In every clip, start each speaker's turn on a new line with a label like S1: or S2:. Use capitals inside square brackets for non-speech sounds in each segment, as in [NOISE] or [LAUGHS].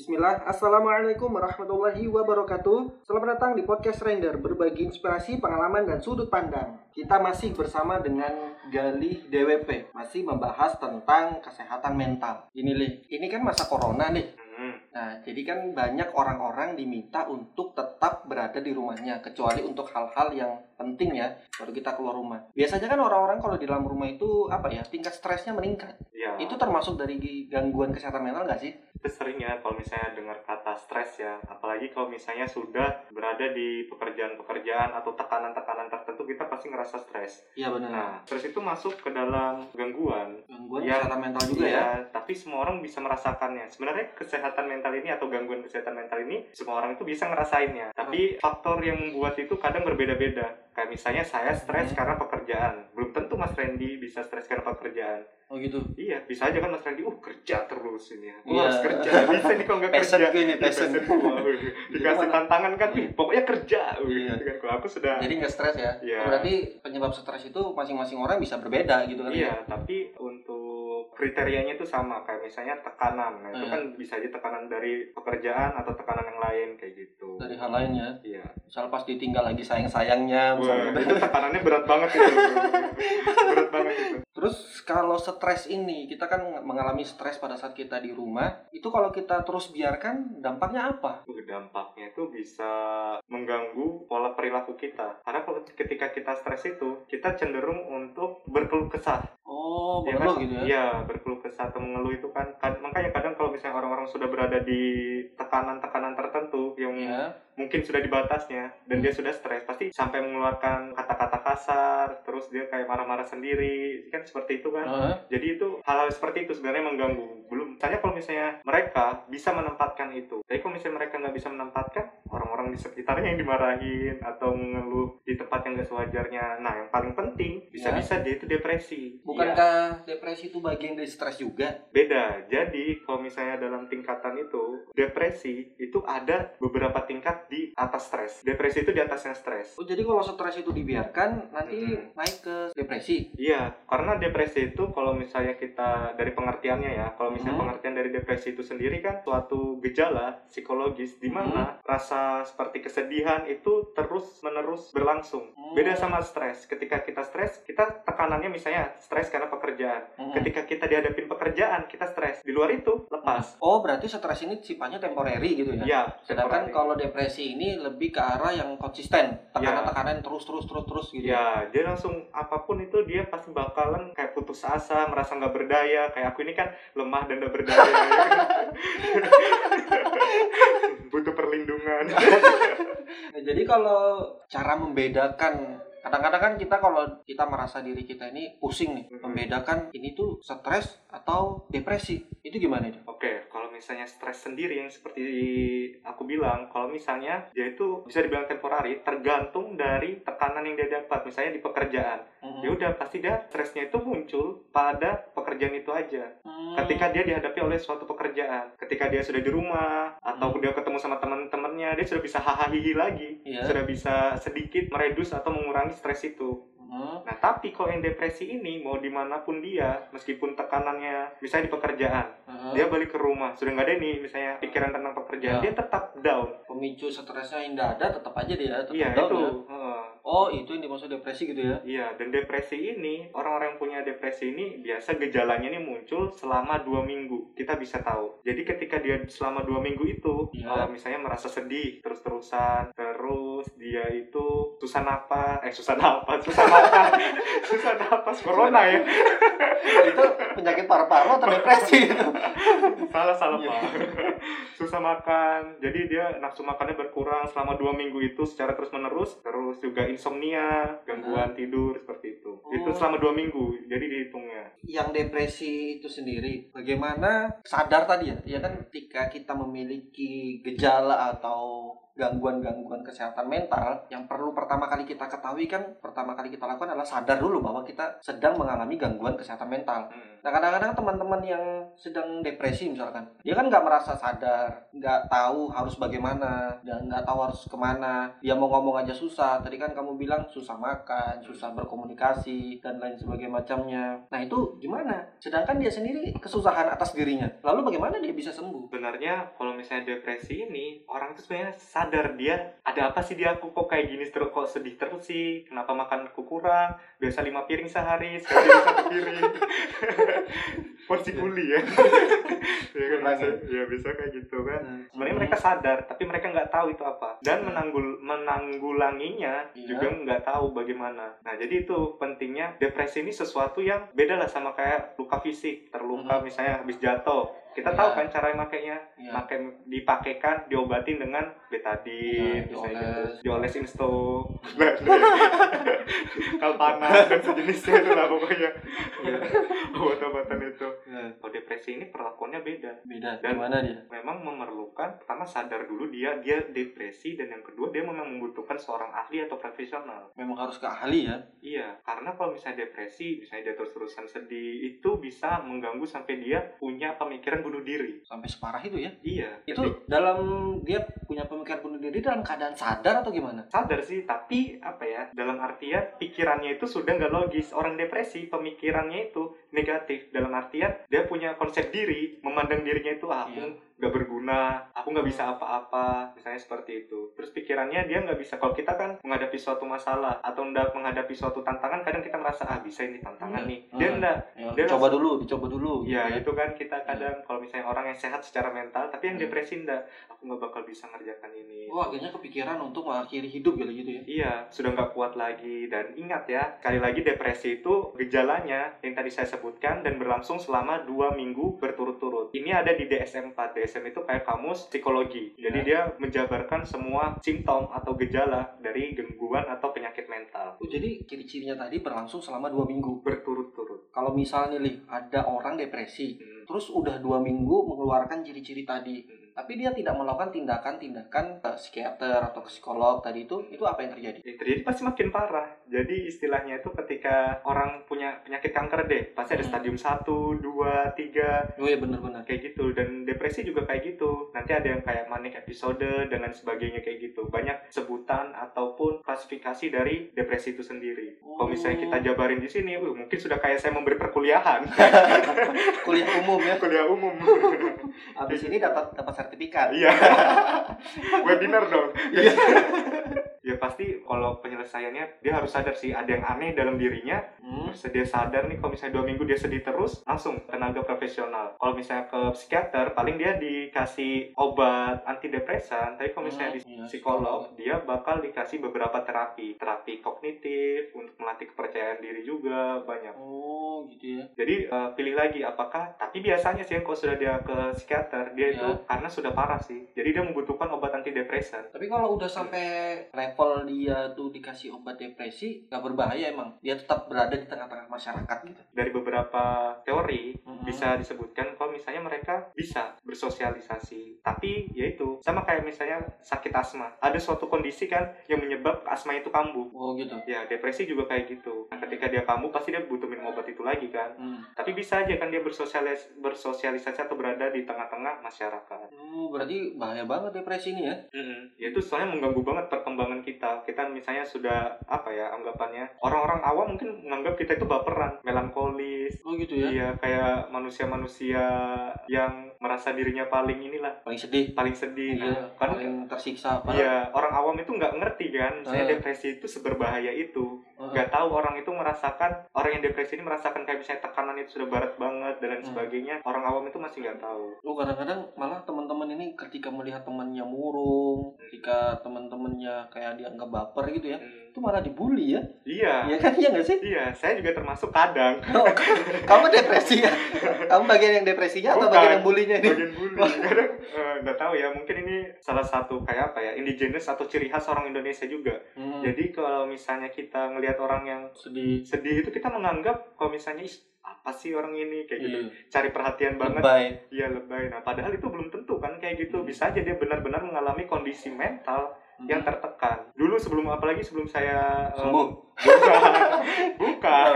S1: Bismillah, Assalamualaikum warahmatullahi wabarakatuh. Selamat datang di Podcast Render Berbagi inspirasi, pengalaman, dan sudut pandang. Kita masih bersama dengan Galih DWP Masih membahas tentang kesehatan mental. Ini Lih, ini kan masa corona nih Nah, jadi kan banyak orang-orang diminta untuk tetap berada di rumahnya Kecuali untuk hal-hal yang penting ya Baru kita keluar rumah. Biasanya kan orang-orang kalau di dalam rumah itu apa ya Tingkat stresnya meningkat.
S2: Ya
S1: Itu termasuk dari gangguan kesehatan mental nggak sih?
S2: itu sering ya kalau misalnya dengar kata stres ya. Apalagi kalau misalnya sudah berada di pekerjaan-pekerjaan atau tekanan-tekanan tertentu kita pasti ngerasa stres.
S1: Iya benar.
S2: Nah stres itu masuk ke dalam gangguan.
S1: Gangguan
S2: Ya,
S1: kesehatan mental juga ya?
S2: Iya, tapi semua orang bisa merasakannya. Sebenarnya kesehatan mental ini atau gangguan kesehatan mental ini semua orang itu bisa ngerasainnya. Tapi faktor yang membuat itu kadang berbeda-beda. Kayak misalnya saya stres
S1: Hmm.
S2: karena pekerjaan. Belum tentu Mas Randy bisa stres karena pekerjaan.
S1: Oh gitu
S2: Iya, bisa aja kan Mas Randy, uh kerja terus ini. ya. Wah, harus kerja. Bisa nih kalau nggak [LAUGHS]
S1: Passion
S2: kerja.
S1: gue ini, passion.
S2: Dikasih tantangan kan. "Ih, pokoknya kerja.
S1: Iya.
S2: gitu kan. Kalau aku sudah
S1: Jadi nggak stres ya?
S2: Iya.
S1: Berarti penyebab stres itu masing-masing orang bisa berbeda gitu kan?
S2: Iya, tapi untuk kriterianya itu sama kayak misalnya tekanan. Nah, itu
S1: Iya.
S2: kan bisa aja tekanan dari pekerjaan atau tekanan yang lain kayak gitu.
S1: Dari hal lainnya.
S2: Iya.
S1: Misal pas ditinggal lagi sayang-sayangnya
S2: Wah,
S1: misalnya.
S2: itu tekanannya berat banget itu. berat banget itu.
S1: Terus kalau stres ini, kita kan mengalami stres pada saat kita di rumah. Itu kalau kita terus biarkan, dampaknya apa?
S2: Dampaknya itu bisa mengganggu pola perilaku kita. Karena kalau ketika kita stres itu, kita cenderung untuk berkeluh kesah.
S1: Oh,
S2: Ya
S1: mengeluh
S2: kan?
S1: gitu ya?
S2: Iya, berkeluh kesah atau mengeluh itu kan, kad- makanya kadang kalau misalnya orang-orang sudah berada di tekanan-tekanan tertentu yang
S1: Iya.
S2: mungkin sudah di batasnya dan dia sudah stres. Pasti sampai mengeluarkan kata-kata kasar terus dia kayak marah-marah sendiri. Kan seperti itu kan.
S1: Heeh.
S2: jadi itu hal-hal seperti itu sebenarnya mengganggu. Belum. Misalnya kalau misalnya mereka bisa menempatkan itu. Tapi kalau misalnya mereka nggak bisa menempatkan orang-orang di sekitarnya yang dimarahin atau mengeluh di tempat yang nggak sewajarnya. Nah yang paling penting bisa-bisa dia itu depresi.
S1: Bukankah depresi itu bagian dari stres juga?
S2: beda. Jadi kalau misalnya dalam tingkatan itu depresi itu ada beberapa tingkat di atas stres depresi itu di atasnya stres
S1: Oh, jadi kalau stres itu dibiarkan, nanti
S2: Mm-mm.
S1: naik ke depresi?
S2: Iya, karena depresi itu kalau misalnya kita dari pengertiannya ya, kalau misalnya
S1: Hmm.
S2: pengertian dari depresi itu sendiri kan suatu gejala psikologis di mana rasa seperti kesedihan itu terus menerus berlangsung.
S1: Hmm.
S2: Beda sama stres. Ketika kita stres, kita tekanannya misalnya stres karena pekerjaan.
S1: Mm-mm.
S2: Ketika kita dihadapin pekerjaan, kita stres. Di luar itu lepas.
S1: Oh, berarti stres ini sifatnya temporary gitu ya?
S2: Iya,
S1: Sedangkan
S2: temporary.
S1: kalau depresi ini lebih ke arah yang konsisten, tekanan-tekanan terus terus terus terus gitu.
S2: Ya, dia langsung apa pun itu dia pasti bakalan kayak putus asa, merasa nggak berdaya. Kayak aku ini kan lemah dan nggak berdaya. ya [LAUGHS] kan? Butuh perlindungan.
S1: Nah, jadi kalau cara membedakan kadang-kadang kan kita kalau kita merasa diri kita ini pusing nih,
S2: Mhm.
S1: membedakan ini tuh stres atau depresi. Itu gimana itu?
S2: Oke, kalau misalnya stres sendiri yang seperti aku bilang, kalau misalnya dia itu bisa dibilang temporari, tergantung dari tekanan yang dia dapat. Misalnya di pekerjaan,
S1: Mhm.
S2: ya udah pasti dia stresnya itu muncul pada pekerjaan itu aja.
S1: Hmm.
S2: ketika dia dihadapi oleh suatu pekerjaan ketika dia sudah di rumah atau
S1: Hmm.
S2: dia ketemu sama teman-temannya dia sudah bisa hahaha lagi
S1: Iya.
S2: sudah bisa sedikit meredus atau mengurangi stres itu
S1: Hmm.
S2: nah tapi kalau yang depresi ini mau di mana pun dia meskipun tekanannya misalnya di pekerjaan
S1: Hmm.
S2: dia balik ke rumah sudah nggak ada nih misalnya pikiran tentang pekerjaan
S1: Ya.
S2: dia tetap down
S1: pemicu stresnya yang ada tetap aja dia tetap
S2: iya
S1: down
S2: itu
S1: ya.
S2: Heeh.
S1: Oh, itu yang dimaksud depresi gitu ya.
S2: Iya, dan depresi ini, orang-orang yang punya depresi ini biasa gejalanya ini muncul selama dua minggu. Kita bisa tahu. Jadi ketika dia selama dua minggu itu, kalau misalnya merasa sedih terus-terusan, terus dia itu susah napas, eh susah napas, susah [LAUGHS] makan, susah napas, corona ya.
S1: itu penyakit paru-paru atau depresi itu?
S2: salah salah
S1: Iya.
S2: pak. susah makan, jadi dia nafsu makannya berkurang selama dua minggu itu secara terus menerus, terus juga insomnia, gangguan tidur seperti itu. Itu
S1: Oh.
S2: selama dua minggu, jadi dihitungnya.
S1: Yang depresi itu sendiri, bagaimana sadar tadi ya? Ya kan ketika kita memiliki gejala atau gangguan-gangguan kesehatan mental, yang perlu pertama kali kita ketahui kan, pertama kali kita lakukan adalah sadar dulu bahwa kita sedang mengalami gangguan kesehatan mental.
S2: Hmm.
S1: Nah kadang-kadang teman-teman yang sedang depresi misalkan, dia kan nggak merasa sadar, nggak tahu harus bagaimana, dan nggak tahu harus ke mana. Dia mau ngomong aja susah. Tadi kan kamu bilang susah makan, susah berkomunikasi dan lain sebagainya macamnya. Nah itu gimana? Sedangkan dia sendiri kesusahan atas dirinya. Lalu bagaimana dia bisa sembuh?
S2: sebenarnya kalau misalnya depresi ini orang itu sebenarnya sadar dia ada apa sih dia aku kok kayak gini terus kok sedih terus sih kenapa makanku kurang biasa lima piring sehari sekarang [LAUGHS] satu piring [LAUGHS] porsi kuli ya [LAUGHS] ya kan
S1: Kurang
S2: bisa,
S1: ya?
S2: ya bisa kayak gitu kan sebenarnya mereka sadar tapi mereka nggak tahu itu apa dan menanggul menanggulanginya
S1: Iya.
S2: juga nggak tahu bagaimana nah jadi itu pentingnya depresi ini sesuatu yang beda lah sama kayak luka fisik terluka
S1: Hmm.
S2: misalnya habis jatuh kita
S1: Iya.
S2: tahu kan cara makainya
S1: Iya.
S2: pakai dipakaikan diobatin dengan betadine
S1: Iya,
S2: misalnya gitu dioles insto [LAUGHS] kalpana [LAUGHS] dan sejenisnya itu lah pokoknya
S1: Iya. [LAUGHS]
S2: obat-obatan itu
S1: Nah,
S2: kalau depresi ini perlakuannya beda
S1: beda.
S2: Dan-
S1: Gimana dia?
S2: memang memerlukan pertama sadar dulu dia dia depresi dan yang kedua dia memang membutuhkan seorang ahli atau profesional
S1: Memang harus ke ahli ya.
S2: iya karena kalau misalnya depresi misalnya dia terus-terusan sedih itu bisa mengganggu sampai dia punya pemikiran bunuh diri
S1: Sampai separah itu ya.
S2: iya
S1: Itu
S2: jadi
S1: dalam dia punya pemikiran bunuh diri dalam keadaan sadar atau gimana?
S2: sadar sih tapi apa ya dalam artian pikirannya itu sudah nggak logis orang depresi pemikirannya itu negatif dalam artian dia punya konsep diri memandang dirinya itu ah, aku
S1: Iya.
S2: Nggak berguna aku nggak bisa apa-apa misalnya seperti itu terus pikirannya dia nggak bisa kalau kita kan menghadapi suatu masalah atau ndak menghadapi suatu tantangan kadang kita merasa ah bisa ini tantangan
S1: Iya.
S2: nih dia
S1: Hmm.
S2: ndak
S1: Ya,
S2: Dia
S1: dicoba dulu, dicoba dulu. gitu
S2: ya itu kan kita kadang kalau misalnya orang yang sehat secara mental tapi yang
S1: Hmm.
S2: depresi ndak aku nggak bakal bisa ngerjakan ini
S1: Oh, akhirnya kepikiran untuk mengakhiri hidup gitu gitu ya.
S2: Iya, sudah nggak kuat lagi. Dan ingat ya, sekali lagi depresi itu gejalanya yang tadi saya sebutkan dan berlangsung selama dua minggu berturut-turut. Ini ada di DSM-4. DSM itu kayak kamus psikologi. Jadi
S1: Ya.
S2: dia menjabarkan semua simptom atau gejala dari gangguan atau penyakit mental.
S1: Oh, jadi ciri-cirinya tadi berlangsung selama dua minggu.
S2: Berturut-turut.
S1: Kalau misalnya nih ada orang depresi,
S2: Hmm.
S1: terus udah dua minggu mengeluarkan ciri-ciri tadi,
S2: Hmm.
S1: tapi dia tidak melakukan tindakan-tindakan ke psikiater atau ke psikolog tadi itu, itu apa yang terjadi?
S2: Yang terjadi pasti makin parah. Jadi istilahnya itu ketika orang punya penyakit kanker deh, pasti ada
S1: Hmm.
S2: stadium 1, 2, 3,
S1: Oh iya benar-benar.
S2: kayak gitu dan depresi juga kayak gitu. Nanti ada yang kayak manic episode dan lain sebagainya kayak gitu. Banyak sebutan ataupun klasifikasi dari depresi itu sendiri. Kalau misalnya kita jabarin di sini uh, mungkin sudah kayak saya memberi perkuliahan. [LAUGHS]
S1: Kuliah umum ya.
S2: kuliah umum.
S1: Habis ini dapat dapat sertifikat.
S2: iya. [LAUGHS] Webinar dong.
S1: Iya. [LAUGHS]
S2: ya pasti kalau penyelesaiannya dia harus sadar sih ada yang aneh dalam dirinya
S1: Hmm.
S2: Terus dia sadar nih kalau misalnya dua minggu dia sedih terus langsung tenaga profesional. Kalau misalnya ke psikiater paling dia dikasih obat antidepresan tapi kalau misalnya di
S1: Hmm, iya,
S2: psikolog dia bakal dikasih beberapa terapi. Terapi kognitif untuk melatih kepercayaan diri juga banyak.
S1: Oh gitu ya.
S2: jadi eh, pilih lagi apakah tapi biasanya sih kalau sudah dia ke psikiater dia itu
S1: Iya.
S2: karena sudah parah sih jadi dia membutuhkan obat antidepresan
S1: Tapi kalau udah sampai level dia tuh dikasih obat depresi, nggak berbahaya emang. Dia tetap berada di tengah-tengah masyarakat gitu.
S2: dari beberapa teori
S1: Mhm.
S2: bisa disebutkan kalau misalnya mereka bisa bersosialisasi tapi yaitu sama kayak misalnya sakit asma ada suatu kondisi kan yang menyebab asma itu kambuh
S1: Oh gitu.
S2: ya depresi juga kayak gitu nah, ketika dia kambuh pasti dia butuh minum obat itu lagi kan
S1: Hmm.
S2: tapi bisa aja kan dia bersosialis bersosialisasi atau berada di tengah-tengah masyarakat
S1: Oh, berarti bahaya banget depresi ini ya.
S2: Ya itu soalnya mengganggu banget perkembangan kita. Kita misalnya sudah apa ya anggapannya orang-orang awam mungkin menganggap kita itu baperan, melankolis.
S1: Oh gitu ya.
S2: Iya kayak manusia-manusia yang merasa dirinya paling inilah
S1: Paling sedih.
S2: paling sedih.
S1: Iya,
S2: Nah, kan
S1: paling tersiksa. Padahal-
S2: Iya, orang awam itu nggak ngerti kan, saya
S1: Ah.
S2: depresi itu seberbahaya itu.
S1: Heeh.
S2: Nggak tahu orang itu merasakan, orang yang depresi ini merasakan kayak misalnya tekanan itu sudah berat banget dan lain
S1: Hmm.
S2: sebagainya. Orang awam itu masih nggak tahu.
S1: Oh kadang-kadang malah teman-teman ini ketika melihat temannya murung, ketika teman-temannya kayak dianggap baper gitu ya,
S2: Hmm.
S1: itu malah dibully ya.
S2: Iya,
S1: Iya kan iya nggak sih?
S2: iya, saya juga termasuk kadang.
S1: Oh, [LAUGHS] kamu depresi ya? Kamu bagian yang depresinya atau
S2: Bukan.
S1: bagian yang bulinya ini?
S2: bagian bully kadang eh, nggak tahu ya mungkin ini salah satu kayak apa ya indigenous atau ciri khas orang Indonesia juga
S1: Hmm,
S2: jadi kalau misalnya kita ngelihat orang yang
S1: sedih.
S2: sedih itu kita menganggap kalau misalnya "Ih, apa sih orang ini kayak gitu
S1: Iya.
S2: cari perhatian banget
S1: Lebay.
S2: iya lebay nah padahal itu belum tentu kan kayak gitu
S1: Hmm.
S2: bisa aja dia benar-benar mengalami kondisi mental yang tertekan. Dulu sebelum apalagi sebelum saya em,
S1: Sembuh. [LAUGHS]
S2: bukan, bukan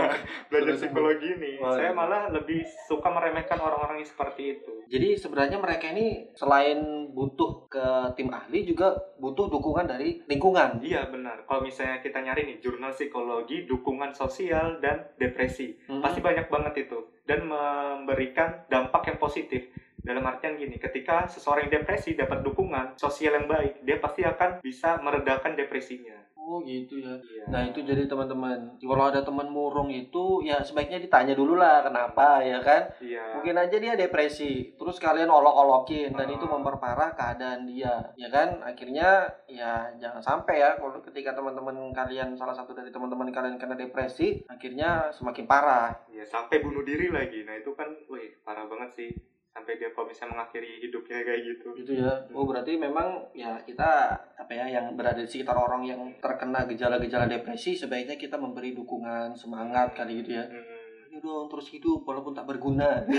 S2: belajar psikologi ini,
S1: Oh,
S2: saya
S1: iya.
S2: malah lebih suka meremehkan orang-orang yang seperti itu.
S1: Jadi sebenarnya mereka ini selain butuh ke tim ahli juga butuh dukungan dari lingkungan.
S2: Iya benar. Kalau misalnya kita nyari nih jurnal psikologi, dukungan sosial dan depresi,
S1: Mhm.
S2: pasti banyak banget itu dan memberikan dampak yang positif. Dalam artian gini, ketika seseorang yang depresi dapat dukungan sosial yang baik, dia pasti akan bisa meredakan depresinya.
S1: Oh gitu ya.
S2: Iya.
S1: Nah itu jadi teman-teman. Kalau ada teman murung itu ya sebaiknya ditanya dulu lah kenapa ya kan.
S2: Iya.
S1: Mungkin aja dia depresi. Terus kalian olok-olokin dan
S2: Ah.
S1: itu memperparah keadaan dia. Ya kan. Akhirnya ya jangan sampai ya kalau ketika teman-teman kalian salah satu dari teman-teman kalian kena depresi, akhirnya semakin parah.
S2: Iya, sampai bunuh diri lagi. Nah, itu kan wih, parah banget sih. Sampai dia kalau misalnya mengakhiri hidupnya kayak gitu.
S1: gitu ya oh berarti memang ya kita apa ya yang berada di sekitar orang yang terkena gejala-gejala depresi sebaiknya kita memberi dukungan semangat kali gitu ya
S2: Hmm.
S1: ayo dong terus hidup walaupun tak berguna [LAUGHS]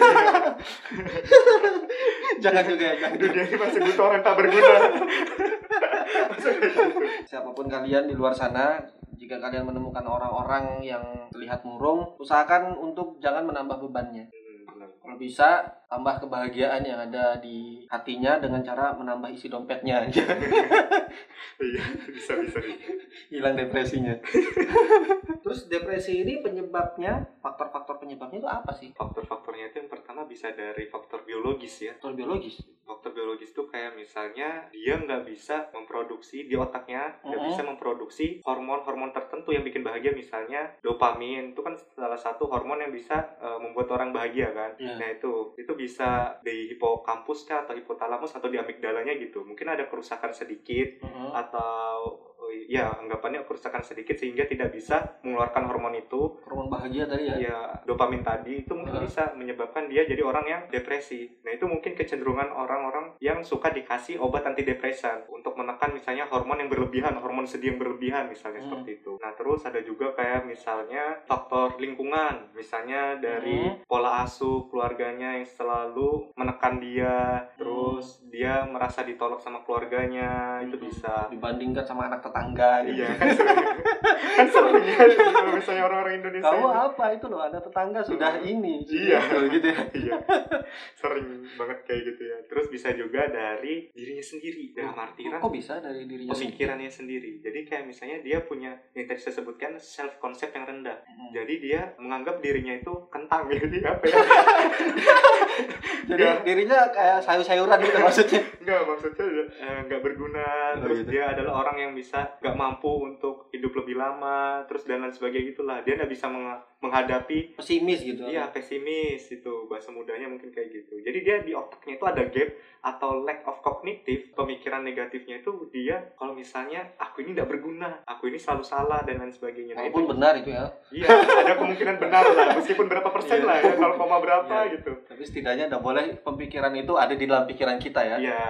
S1: jangan juga ya jangan
S2: Dunia ini masih butuh orang tak berguna. [LAUGHS] Siapa
S1: pun kalian di luar sana jika kalian menemukan orang-orang yang terlihat murung usahakan untuk jangan menambah bebannya
S2: Hmm,
S1: kalau bisa tambah kebahagiaan yang ada di hatinya dengan cara menambah isi dompetnya aja [LAUGHS]
S2: Iya, bisa bisa.
S1: hilang depresinya. [LAUGHS] Terus depresi ini penyebabnya, faktor-faktor penyebabnya itu apa sih?
S2: Faktor-faktornya itu yang pertama bisa dari faktor biologis ya.
S1: Faktor biologis.
S2: Faktor biologis itu kayak misalnya dia nggak bisa memproduksi di otaknya nggak
S1: Mhm.
S2: bisa memproduksi hormon-hormon tertentu yang bikin bahagia misalnya dopamin itu kan salah satu hormon yang bisa uh, membuat orang bahagia kan.
S1: Iya.
S2: Nah itu itu bisa di hipokampus kah atau hipotalamus atau di amigdalanya gitu. Mungkin ada kerusakan sedikit atau oh, ya anggapannya kerusakan sedikit sehingga tidak bisa mengeluarkan hormon itu
S1: Hormon bahagia tadi ya.
S2: ya dopamin tadi itu mungkin
S1: Heeh.
S2: bisa menyebabkan dia jadi orang yang depresi. Nah itu mungkin kecenderungan orang-orang yang suka dikasih obat antidepresan untuk menekan misalnya hormon yang berlebihan, hormon sedih yang berlebihan misalnya
S1: Hmm.
S2: seperti itu. Nah terus ada juga kayak misalnya faktor lingkungan, misalnya dari
S1: Hmm.
S2: pola asuh keluarganya yang selalu menekan dia, terus dia merasa ditolak sama keluarganya itu
S1: Hmm.
S2: bisa.
S1: Dibandingkan sama anak tetangga. Gitu.
S2: Iya kan sering, kan sering ya [LAUGHS] kalau misalnya orang-orang Indonesia ini.
S1: apa itu loh, anak tetangga sudah ini.
S2: Iya. [LAUGHS]
S1: Gitu, gitu ya.
S2: iya sering banget kayak gitu ya terus bisa juga dari dirinya sendiri dalam artian
S1: Kok bisa dari dirinya sendiri?
S2: pemikirannya sendiri jadi kayak misalnya dia punya yang tadi saya sebutkan self concept yang rendah
S1: Hmm.
S2: jadi dia menganggap dirinya itu kentang jadi [LAUGHS] apa ya
S1: Jadi
S2: Nggak.
S1: dirinya kayak sayur-sayuran gitu maksudnya.
S2: nggak maksudnya eh, nggak berguna
S1: Oh,
S2: terus
S1: gitu.
S2: dia adalah orang yang bisa nggak mampu untuk hidup lebih lama terus dan lain sebagainya gitulah dia nggak bisa meng- menghadapi
S1: Pesimis gitu.
S2: Iya pesimis itu bahasa mudanya mungkin kayak gitu. Jadi dia di otaknya itu ada gap atau lack of cognitive pemikiran negatifnya itu dia kalau misalnya aku ini tidak berguna, aku ini selalu salah dan lain sebagainya. Nah,
S1: Walaupun
S2: itu,
S1: benar itu ya.
S2: iya ada kemungkinan benar lah meskipun berapa persen lah ya kalau koma berapa
S1: Iya.
S2: gitu.
S1: Tapi setidaknya tidak boleh pemikiran itu ada di dalam pikiran kita ya.
S2: Iya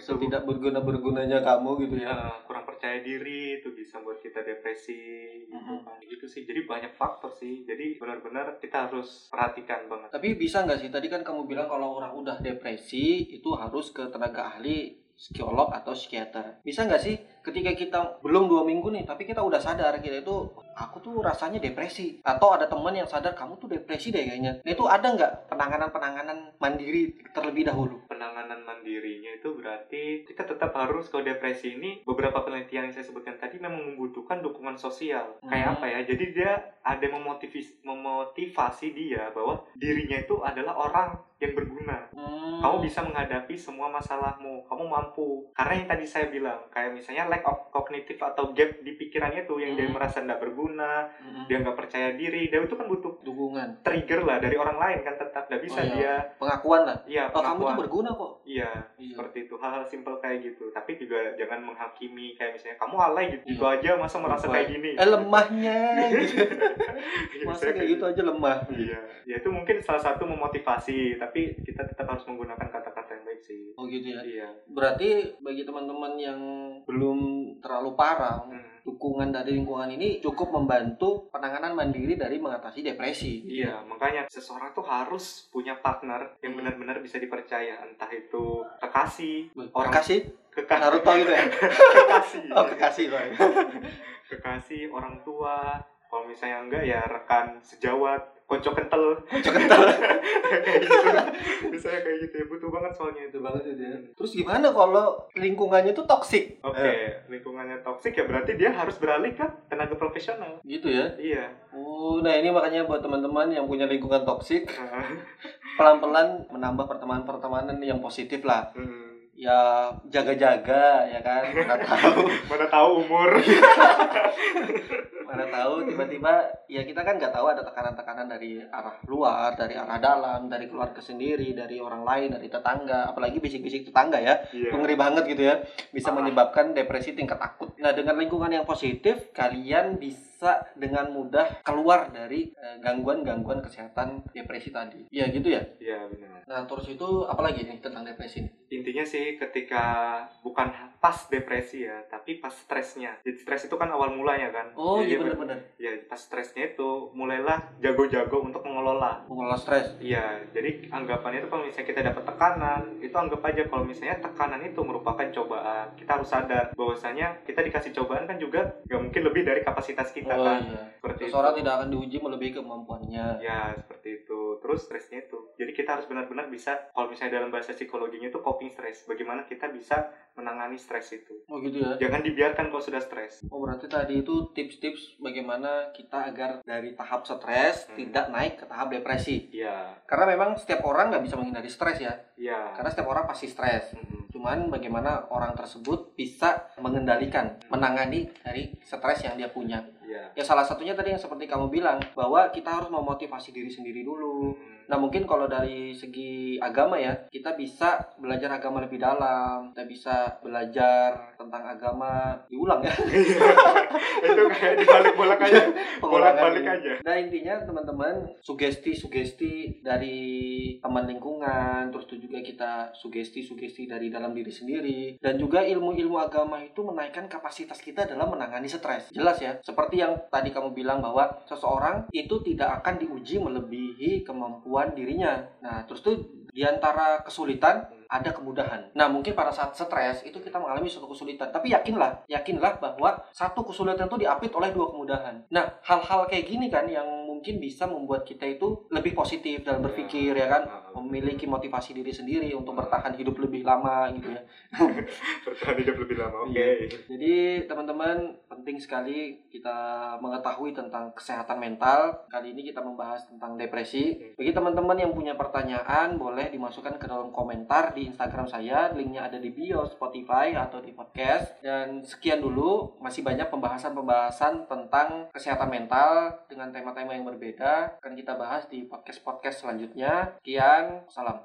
S1: setidak berguna bergunanya kamu gitu ya.
S2: ya, kurang percaya diri itu bisa buat kita depresi gitu
S1: Mhm.
S2: kan. Gitu sih. Jadi banyak faktor sih. Jadi benar-benar kita harus perhatikan banget.
S1: Tapi bisa nggak sih tadi kan kamu bilang kalau orang udah depresi itu harus ke tenaga ahli psikolog atau psikiater. Bisa nggak sih ketika kita belum dua minggu nih tapi kita udah sadar kita itu aku tuh rasanya depresi atau ada teman yang sadar kamu tuh depresi deh kayaknya. Nah itu ada nggak penanganan-penanganan mandiri terlebih dahulu?
S2: Itu berarti kita tetap harus kalau depresi ini beberapa penelitian yang saya sebutkan tadi memang membutuhkan dukungan sosial kayak
S1: Hmm.
S2: apa ya jadi dia ada memotivasi memotivasi dia bahwa dirinya itu adalah orang yang berguna
S1: Hmm.
S2: kamu bisa menghadapi semua masalahmu kamu mampu karena yang tadi saya bilang kayak misalnya lack of cognitive atau gap di pikirannya tuh yang dia
S1: Hmm.
S2: merasa tidak berguna
S1: Hmm.
S2: dia nggak percaya diri dia itu kan butuh
S1: dukungan.
S2: trigger lah dari orang lain kan tetap nggak bisa
S1: Oh, iya.
S2: dia
S1: Pengakuan lah.
S2: iya
S1: Oh kamu tuh
S2: pengakuan.
S1: berguna kok.
S2: iya
S1: Iya.
S2: seperti itu hal-hal simpel kayak gitu tapi juga jangan menghakimi kayak misalnya kamu alay gitu, gitu
S1: Iya.
S2: aja masa merasa
S1: Lebay.
S2: kayak gini
S1: Eh lemahnya. [LAUGHS] gitu.
S2: Iya,
S1: Masa kayak gitu aja lemah.
S2: iya ya itu mungkin salah satu memotivasi tapi kita tetap harus menggunakan kata-kata yang baik sih.
S1: Oh gitu ya.
S2: iya.
S1: Berarti bagi teman-teman yang belum terlalu parah,
S2: Hmm.
S1: dukungan dari lingkungan ini cukup membantu penanganan mandiri dari mengatasi depresi.
S2: Iya, makanya seseorang tuh harus punya partner yang
S1: Hmm.
S2: benar-benar bisa dipercaya, entah itu kekasih,
S1: Orang kasih
S2: kekasih.
S1: Naruto gitu ya? [LAUGHS]
S2: Kekasih.
S1: Oh kekasih sorry
S2: kekasih orang tua. Kalau misalnya enggak ya rekan sejawat kocok kental.
S1: Kocok kental.
S2: Kayak [LAUGHS] gitu misalnya kayak gitu ya butuh banget soalnya itu.
S1: Itu banget itu ya. Terus gimana kalau lingkungannya tuh toksik
S2: oke lingkungannya toksik ya berarti dia harus beralih ke tenaga profesional.
S1: Gitu ya?
S2: Iya.
S1: Oh nah ini makanya buat teman-teman yang punya lingkungan toksik [LAUGHS] pelan-pelan menambah pertemanan-pertemanan yang positif lah.
S2: Hmm.
S1: ya jaga-jaga ya kan? Nggak [LAUGHS] tahu.
S2: Mana tahu umur
S1: mana tahu tiba-tiba ya kita kan nggak tahu ada tekanan-tekanan dari arah luar dari arah dalam dari keluarga sendiri dari orang lain dari tetangga apalagi bisik-bisik tetangga ya.
S2: Iya.
S1: Itu ngeri banget gitu ya. Bisa menyebabkan depresi tingkat akut. Nah dengan lingkungan yang positif kalian bisa dengan mudah keluar dari eh, gangguan-gangguan kesehatan depresi tadi. Ya gitu ya?
S2: Iya benar.
S1: Nah terus itu apalagi nih tentang depresi
S2: intinya sih ketika bukan pas depresi ya tapi pas stresnya jadi stres itu kan awal mulanya kan
S1: oh iya benar-benar
S2: ya pas stresnya itu mulailah jago-jago untuk mengelola
S1: mengelola stres
S2: Iya, jadi anggapannya itu kalau misalnya kita dapat tekanan, itu anggap aja kalau misalnya tekanan itu merupakan cobaan. Kita harus sadar bahwasanya kita dikasih cobaan kan juga gak mungkin lebih dari kapasitas kita
S1: oh
S2: kan.
S1: iya
S2: Seperti itu.
S1: seseorang tidak akan diuji melebihi kemampuannya
S2: Ya, seperti itu. Terus stresnya itu. Jadi kita harus benar-benar bisa kalau misalnya dalam bahasa psikologinya itu coping stress. Bagaimana kita bisa menangani stres itu.
S1: oh gitu ya
S2: Jangan dibiarkan kalau sudah stres.
S1: Oh berarti tadi itu tips-tips bagaimana kita agar dari tahap stres
S2: Hmm.
S1: tidak naik ke tahap depresi.
S2: Iya,
S1: Karena memang setiap orang nggak bisa menghindari stres ya.
S2: iya.
S1: Karena setiap orang pasti stres.
S2: Mm-mm.
S1: Cuman bagaimana orang tersebut bisa mengendalikan, menangani dari stres yang dia punya.
S2: Iya.
S1: Ya salah satunya tadi yang seperti kamu bilang bahwa kita harus memotivasi diri sendiri dulu.
S2: Mm.
S1: Nah mungkin kalau dari segi agama ya kita bisa belajar agama lebih dalam, kita bisa belajar tentang agama diulang ya. [LAUGHS]
S2: itu kayak dibalik-bolak aja. [LAUGHS] Bolak-balik
S1: Pengulangan
S2: aja.
S1: Nah intinya teman-teman sugesti-sugesti dari teman lingkungan, terus itu juga kita sugesti-sugesti dari dalam diri sendiri, dan juga ilmu-ilmu agama itu menaikkan kapasitas kita dalam menangani stres. Jelas ya, seperti yang tadi kamu bilang bahwa seseorang itu tidak akan diuji melebihi kemampuan dirinya. Nah terus tuh di antara kesulitan ada kemudahan. Nah, mungkin pada saat stres itu kita mengalami suatu kesulitan, tapi yakinlah, yakinlah bahwa satu kesulitan itu diapit oleh dua kemudahan. Nah, hal-hal kayak gini kan yang mungkin bisa membuat kita itu lebih positif dalam berpikir ya kan, memiliki motivasi diri sendiri untuk bertahan hidup lebih lama gitu ya. [LAUGHS]
S2: Bertahan hidup lebih lama. Oke.
S1: Iya. Jadi teman-teman penting sekali kita mengetahui tentang kesehatan mental. Kali ini kita membahas tentang depresi. Bagi teman-teman yang punya pertanyaan boleh dimasukkan ke dalam komentar di Instagram saya. Linknya ada di bio Spotify atau di podcast. Dan sekian dulu. Masih banyak pembahasan-pembahasan tentang kesehatan mental dengan tema-tema yang berbeda. Akan kita bahas di podcast-podcast selanjutnya. Sekian, salam.